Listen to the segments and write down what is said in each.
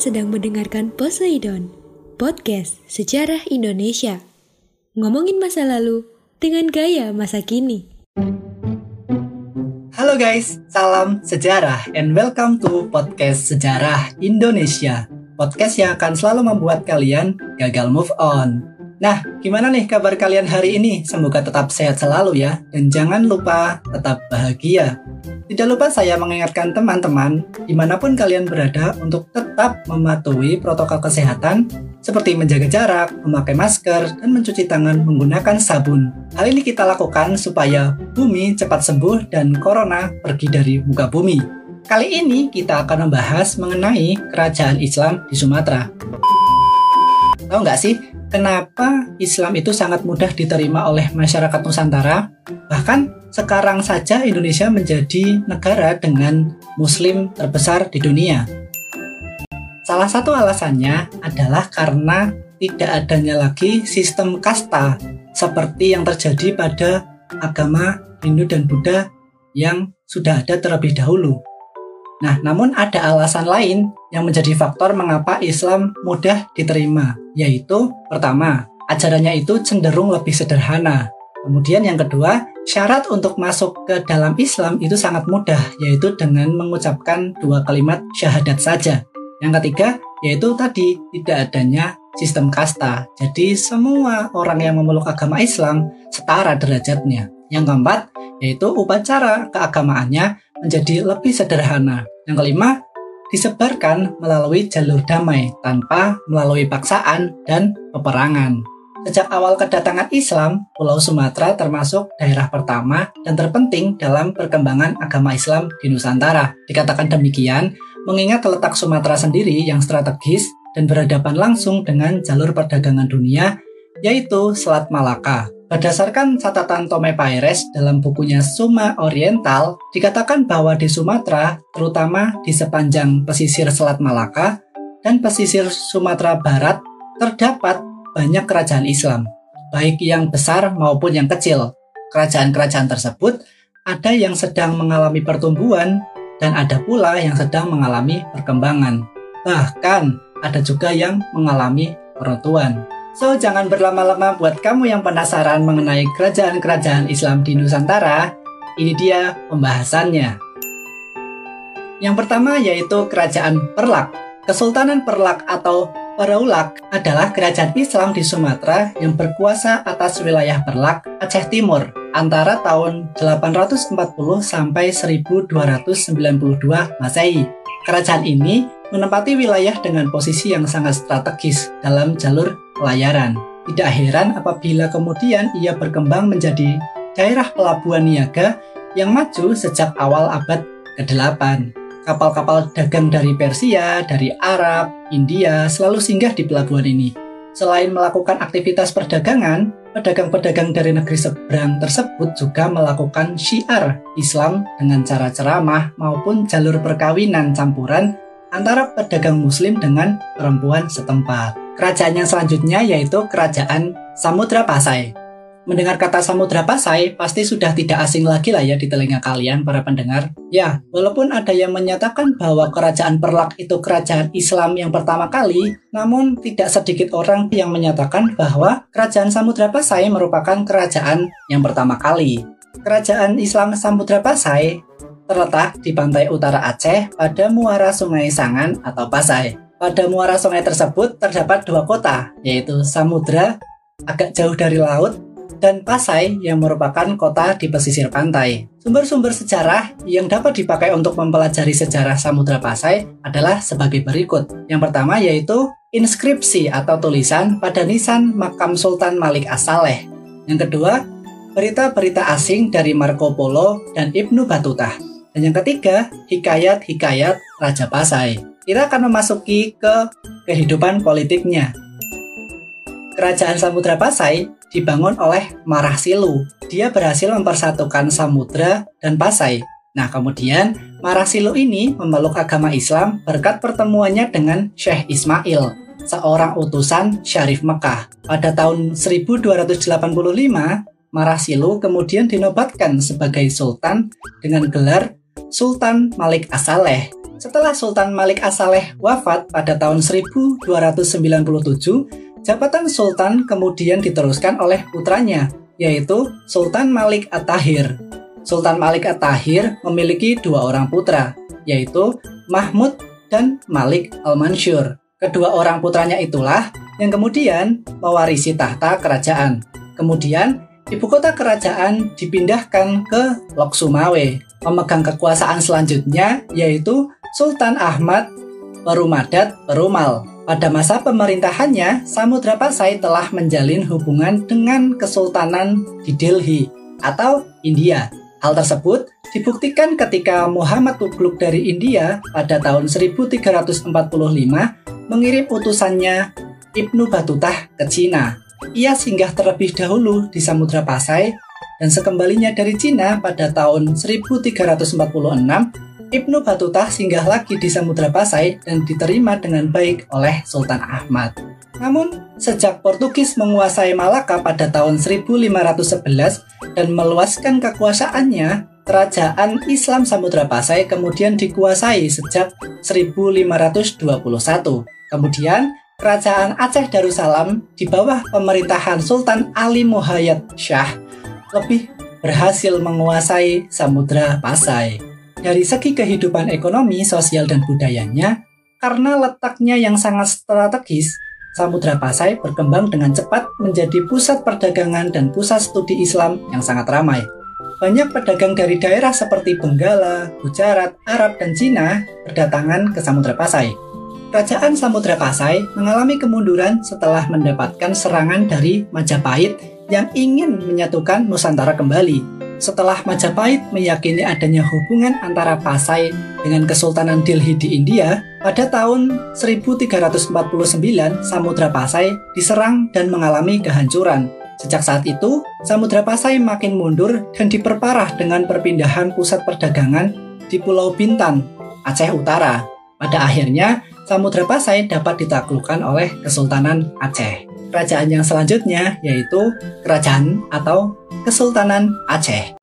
Sedang mendengarkan Poseidon, podcast sejarah Indonesia. Ngomongin masa lalu dengan gaya masa kini. Halo guys, salam sejarah and welcome to podcast Sejarah Indonesia. Podcast yang akan selalu membuat kalian gagal move on. Nah, gimana nih kabar kalian hari ini? Semoga tetap sehat selalu ya. Dan jangan lupa tetap bahagia. Tidak lupa saya mengingatkan teman-teman, di mana pun kalian berada, untuk tetap mematuhi protokol kesehatan, seperti menjaga jarak, memakai masker, dan mencuci tangan menggunakan sabun. Hal ini kita lakukan supaya bumi cepat sembuh dan corona pergi dari muka bumi. Kali ini kita akan membahas mengenai kerajaan Islam di Sumatera. Tahu nggak sih, kenapa Islam itu sangat mudah diterima oleh masyarakat Nusantara? Bahkan sekarang saja Indonesia menjadi negara dengan muslim terbesar di dunia. Salah satu alasannya adalah karena tidak adanya lagi sistem kasta seperti yang terjadi pada agama Hindu dan Buddha yang sudah ada terlebih dahulu. Nah, namun ada alasan lain yang menjadi faktor mengapa Islam mudah diterima, yaitu pertama, ajarannya itu cenderung lebih sederhana. Kemudian yang kedua, syarat untuk masuk ke dalam Islam itu sangat mudah, yaitu dengan mengucapkan dua kalimat syahadat saja. Yang ketiga, yaitu tadi tidak adanya sistem kasta. Jadi semua orang yang memeluk agama Islam setara derajatnya. Yang keempat, yaitu upacara keagamaannya menjadi lebih sederhana. Yang kelima, disebarkan melalui jalur damai tanpa melalui paksaan dan peperangan. Sejak awal kedatangan Islam, Pulau Sumatera termasuk daerah pertama dan terpenting dalam perkembangan agama Islam di Nusantara. Dikatakan demikian, mengingat letak Sumatera sendiri yang strategis dan berhadapan langsung dengan jalur perdagangan dunia, yaitu Selat Malaka. Berdasarkan catatan Tome Paires dalam bukunya Suma Oriental, dikatakan bahwa di Sumatera, terutama di sepanjang pesisir Selat Malaka dan pesisir Sumatera Barat, terdapat banyak kerajaan Islam, baik yang besar maupun yang kecil. Kerajaan-kerajaan tersebut ada yang sedang mengalami pertumbuhan dan ada pula yang sedang mengalami perkembangan. Bahkan ada juga yang mengalami peruntuhan. So, jangan berlama-lama buat kamu yang penasaran mengenai kerajaan-kerajaan Islam di Nusantara. Ini dia pembahasannya. Yang pertama yaitu Kerajaan Perlak. Kesultanan Perlak atau Paraulak adalah kerajaan Islam di Sumatera yang berkuasa atas wilayah Perlak, Aceh Timur, antara tahun 840 sampai 1292 Masehi. Kerajaan ini menempati wilayah dengan posisi yang sangat strategis dalam jalur pelayaran. Tidak heran apabila kemudian ia berkembang menjadi daerah pelabuhan niaga yang maju sejak awal abad ke-8. Kapal-kapal dagang dari Persia, dari Arab, India selalu singgah di pelabuhan ini. Selain melakukan aktivitas perdagangan, pedagang-pedagang dari negeri seberang tersebut juga melakukan syiar Islam dengan cara ceramah maupun jalur perkawinan campuran antara pedagang muslim dengan perempuan setempat. Kerajaan yang selanjutnya yaitu Kerajaan Samudra Pasai. Mendengar kata Samudra Pasai pasti sudah tidak asing lagi lah ya di telinga kalian para pendengar. Ya, walaupun ada yang menyatakan bahwa Kerajaan Perlak itu kerajaan Islam yang pertama kali, namun tidak sedikit orang yang menyatakan bahwa Kerajaan Samudra Pasai merupakan kerajaan yang pertama kali. Kerajaan Islam Samudra Pasai terletak di pantai utara Aceh pada muara Sungai Sangan atau Pasai. Pada muara sungai tersebut terdapat dua kota, yaitu Samudra, agak jauh dari laut, dan Pasai yang merupakan kota di pesisir pantai. Sumber-sumber sejarah yang dapat dipakai untuk mempelajari sejarah Samudra Pasai adalah sebagai berikut. Yang pertama yaitu inskripsi atau tulisan pada nisan makam Sultan Malik As-Saleh. Yang kedua, berita-berita asing dari Marco Polo dan Ibnu Battuta. Dan yang ketiga, hikayat-hikayat Raja Pasai. Kita akan memasuki ke kehidupan politiknya. Kerajaan Samudra Pasai dibangun oleh Marah Silu. Dia berhasil mempersatukan Samudra dan Pasai. Nah, kemudian Marah Silu ini memeluk agama Islam berkat pertemuannya dengan Syekh Ismail, seorang utusan Syarif Mekah. Pada tahun 1285, Marasilu kemudian dinobatkan sebagai sultan dengan gelar Sultan Malik Asaleh. Setelah Sultan Malik As-Saleh wafat pada tahun 1297, jabatan Sultan kemudian diteruskan oleh putranya, yaitu Sultan Malik At-Tahir. Sultan Malik At-Tahir memiliki dua orang putra, yaitu Mahmud dan Malik Al-Mansur. Kedua orang putranya itulah yang kemudian mewarisi tahta kerajaan. Kemudian, ibu kota kerajaan dipindahkan ke Lok Sumawe. Memegang kekuasaan selanjutnya yaitu Sultan Ahmad Perumadat Perumal. Pada masa pemerintahannya, Samudra Pasai telah menjalin hubungan dengan Kesultanan di Delhi atau India. Hal tersebut dibuktikan ketika Muhammad Tughlaq dari India pada tahun 1345 mengirim utusannya Ibnu Batutah ke Cina. Ia singgah terlebih dahulu di Samudra Pasai dan sekembalinya dari Cina pada tahun 1346 Ibnu Batutah singgah lagi di Samudra Pasai dan diterima dengan baik oleh Sultan Ahmad. Namun, sejak Portugis menguasai Malaka pada tahun 1511 dan meluaskan kekuasaannya, kerajaan Islam Samudra Pasai kemudian dikuasai sejak 1521. Kemudian, kerajaan Aceh Darussalam di bawah pemerintahan Sultan Ali Muhayyad Shah lebih berhasil menguasai Samudra Pasai dari segi kehidupan ekonomi, sosial, dan budayanya, karena letaknya yang sangat strategis, Samudra Pasai berkembang dengan cepat menjadi pusat perdagangan dan pusat studi Islam yang sangat ramai. Banyak pedagang dari daerah seperti Benggala, Gujarat, Arab, dan Cina berdatangan ke Samudra Pasai. Kerajaan Samudra Pasai mengalami kemunduran setelah mendapatkan serangan dari Majapahit yang ingin menyatukan Nusantara kembali setelah Majapahit meyakini adanya hubungan antara Pasai dengan Kesultanan Delhi di India, pada tahun 1349 Samudra Pasai diserang dan mengalami kehancuran. Sejak saat itu, Samudra Pasai makin mundur dan diperparah dengan perpindahan pusat perdagangan di Pulau Bintan, Aceh Utara. Pada akhirnya, Samudra Pasai dapat ditaklukkan oleh Kesultanan Aceh kerajaan yang selanjutnya yaitu kerajaan atau Kesultanan Aceh.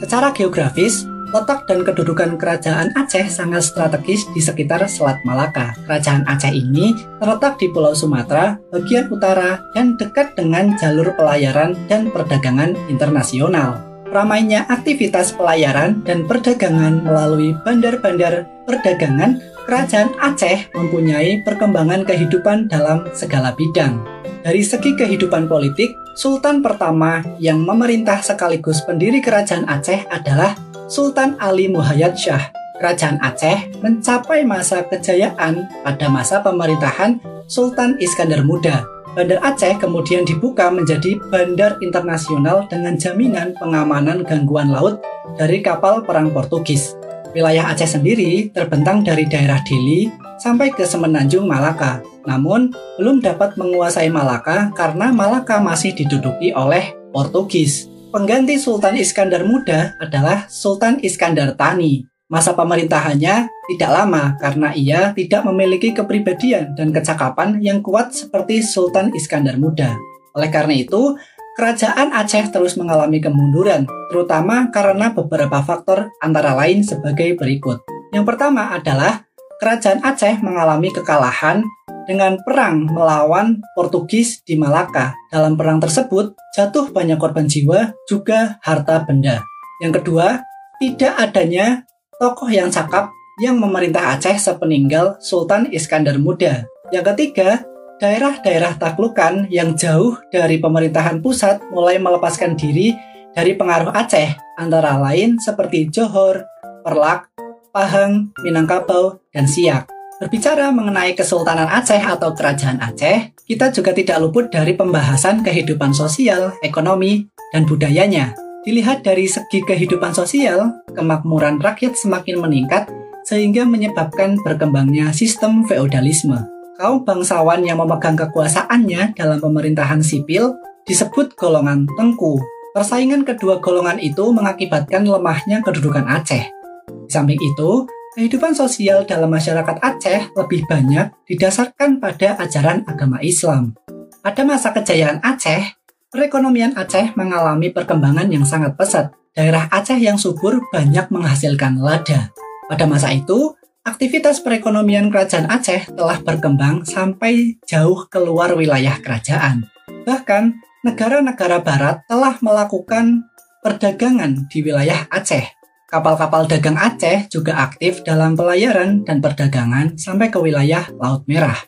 Secara geografis, letak dan kedudukan kerajaan Aceh sangat strategis di sekitar Selat Malaka. Kerajaan Aceh ini terletak di Pulau Sumatera, bagian utara, dan dekat dengan jalur pelayaran dan perdagangan internasional. Ramainya aktivitas pelayaran dan perdagangan melalui bandar-bandar perdagangan Kerajaan Aceh mempunyai perkembangan kehidupan dalam segala bidang. Dari segi kehidupan politik, Sultan pertama yang memerintah sekaligus pendiri Kerajaan Aceh adalah Sultan Ali Muhayyad Shah. Kerajaan Aceh mencapai masa kejayaan pada masa pemerintahan Sultan Iskandar Muda. Bandar Aceh kemudian dibuka menjadi bandar internasional dengan jaminan pengamanan gangguan laut dari kapal perang Portugis. Wilayah Aceh sendiri terbentang dari daerah Dili sampai ke Semenanjung Malaka. Namun, belum dapat menguasai Malaka karena Malaka masih diduduki oleh Portugis. Pengganti Sultan Iskandar Muda adalah Sultan Iskandar Tani. Masa pemerintahannya tidak lama karena ia tidak memiliki kepribadian dan kecakapan yang kuat seperti Sultan Iskandar Muda. Oleh karena itu, Kerajaan Aceh terus mengalami kemunduran, terutama karena beberapa faktor antara lain sebagai berikut. Yang pertama adalah Kerajaan Aceh mengalami kekalahan dengan perang melawan Portugis di Malaka. Dalam perang tersebut, jatuh banyak korban jiwa, juga harta benda. Yang kedua, tidak adanya tokoh yang cakap yang memerintah Aceh sepeninggal Sultan Iskandar Muda. Yang ketiga, daerah-daerah taklukan yang jauh dari pemerintahan pusat mulai melepaskan diri dari pengaruh Aceh, antara lain seperti Johor, Perlak, Pahang, Minangkabau, dan Siak. Berbicara mengenai Kesultanan Aceh atau Kerajaan Aceh, kita juga tidak luput dari pembahasan kehidupan sosial, ekonomi, dan budayanya. Dilihat dari segi kehidupan sosial, kemakmuran rakyat semakin meningkat sehingga menyebabkan berkembangnya sistem feodalisme kaum bangsawan yang memegang kekuasaannya dalam pemerintahan sipil disebut golongan tengku. Persaingan kedua golongan itu mengakibatkan lemahnya kedudukan Aceh. Di samping itu, kehidupan sosial dalam masyarakat Aceh lebih banyak didasarkan pada ajaran agama Islam. Pada masa kejayaan Aceh, perekonomian Aceh mengalami perkembangan yang sangat pesat. Daerah Aceh yang subur banyak menghasilkan lada. Pada masa itu, aktivitas perekonomian kerajaan Aceh telah berkembang sampai jauh keluar wilayah kerajaan. Bahkan, negara-negara barat telah melakukan perdagangan di wilayah Aceh. Kapal-kapal dagang Aceh juga aktif dalam pelayaran dan perdagangan sampai ke wilayah Laut Merah.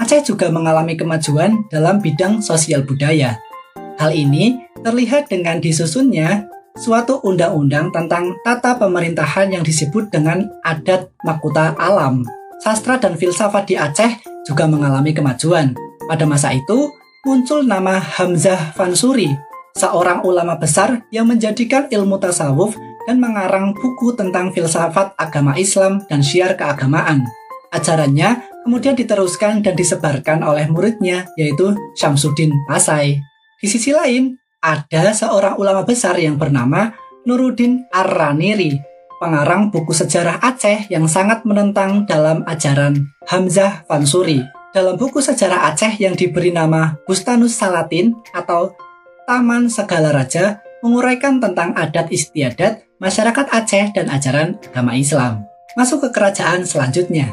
Aceh juga mengalami kemajuan dalam bidang sosial budaya. Hal ini terlihat dengan disusunnya suatu undang-undang tentang tata pemerintahan yang disebut dengan adat makuta alam. Sastra dan filsafat di Aceh juga mengalami kemajuan. Pada masa itu, muncul nama Hamzah Fansuri, seorang ulama besar yang menjadikan ilmu tasawuf dan mengarang buku tentang filsafat agama Islam dan syiar keagamaan. Ajarannya kemudian diteruskan dan disebarkan oleh muridnya, yaitu Syamsuddin Pasai. Di sisi lain, ada seorang ulama besar yang bernama Nuruddin Ar-Raniri, pengarang buku sejarah Aceh yang sangat menentang dalam ajaran Hamzah Fansuri. Dalam buku sejarah Aceh yang diberi nama Bustanus Salatin atau Taman Segala Raja menguraikan tentang adat istiadat masyarakat Aceh dan ajaran agama Islam. Masuk ke kerajaan selanjutnya,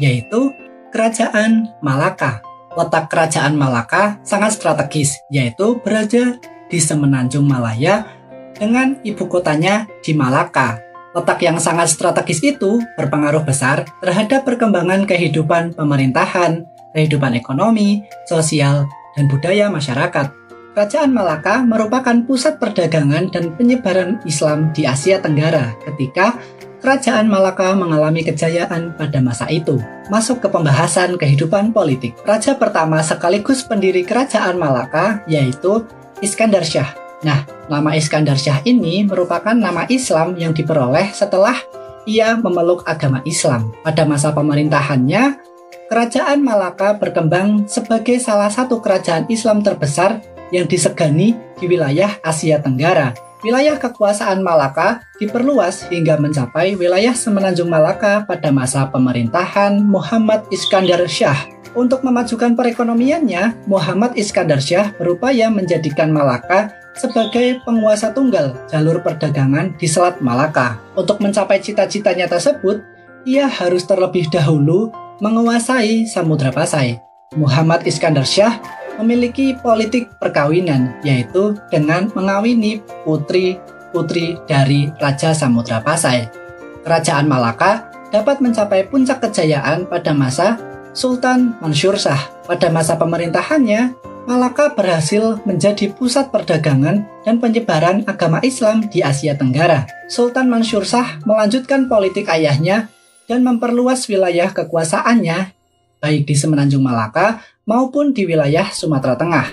yaitu Kerajaan Malaka. Letak kerajaan Malaka sangat strategis, yaitu berada di semenanjung Malaya dengan ibu kotanya di Malaka. Letak yang sangat strategis itu berpengaruh besar terhadap perkembangan kehidupan pemerintahan, kehidupan ekonomi, sosial, dan budaya masyarakat. Kerajaan Malaka merupakan pusat perdagangan dan penyebaran Islam di Asia Tenggara ketika Kerajaan Malaka mengalami kejayaan pada masa itu. Masuk ke pembahasan kehidupan politik. Raja pertama sekaligus pendiri Kerajaan Malaka yaitu Iskandar Shah. Nah, nama Iskandar Shah ini merupakan nama Islam yang diperoleh setelah ia memeluk agama Islam. Pada masa pemerintahannya, Kerajaan Malaka berkembang sebagai salah satu kerajaan Islam terbesar yang disegani di wilayah Asia Tenggara wilayah kekuasaan Malaka diperluas hingga mencapai wilayah semenanjung Malaka pada masa pemerintahan Muhammad Iskandar Shah. Untuk memajukan perekonomiannya, Muhammad Iskandar Shah berupaya menjadikan Malaka sebagai penguasa tunggal jalur perdagangan di Selat Malaka. Untuk mencapai cita-citanya tersebut, ia harus terlebih dahulu menguasai Samudra Pasai. Muhammad Iskandar Shah memiliki politik perkawinan, yaitu dengan mengawini putri-putri dari Raja Samudra Pasai. Kerajaan Malaka dapat mencapai puncak kejayaan pada masa Sultan Mansur Shah. Pada masa pemerintahannya, Malaka berhasil menjadi pusat perdagangan dan penyebaran agama Islam di Asia Tenggara. Sultan Mansur Shah melanjutkan politik ayahnya dan memperluas wilayah kekuasaannya baik di semenanjung Malaka maupun di wilayah Sumatera Tengah.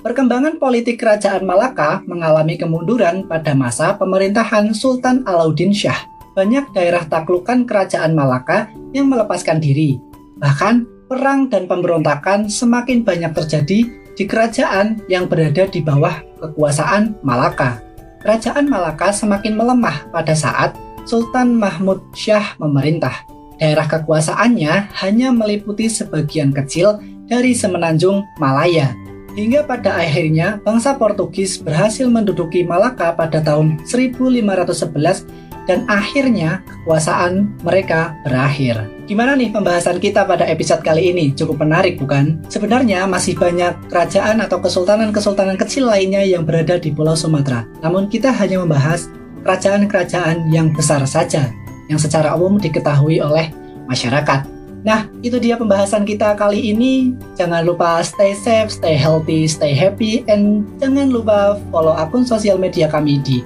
Perkembangan politik kerajaan Malaka mengalami kemunduran pada masa pemerintahan Sultan Alauddin Shah. Banyak daerah taklukan kerajaan Malaka yang melepaskan diri. Bahkan, perang dan pemberontakan semakin banyak terjadi di kerajaan yang berada di bawah kekuasaan Malaka. Kerajaan Malaka semakin melemah pada saat Sultan Mahmud Shah memerintah. Daerah kekuasaannya hanya meliputi sebagian kecil dari semenanjung Malaya. Hingga pada akhirnya bangsa Portugis berhasil menduduki Malaka pada tahun 1511 dan akhirnya kekuasaan mereka berakhir. Gimana nih pembahasan kita pada episode kali ini? Cukup menarik bukan? Sebenarnya masih banyak kerajaan atau kesultanan-kesultanan kecil lainnya yang berada di Pulau Sumatera. Namun kita hanya membahas kerajaan-kerajaan yang besar saja, yang secara umum diketahui oleh masyarakat. Nah, itu dia pembahasan kita kali ini. Jangan lupa stay safe, stay healthy, stay happy, and jangan lupa follow akun sosial media kami di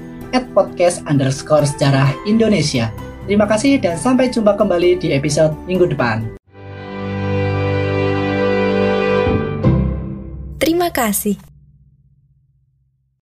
podcast underscore sejarah Indonesia. Terima kasih dan sampai jumpa kembali di episode minggu depan. Terima kasih.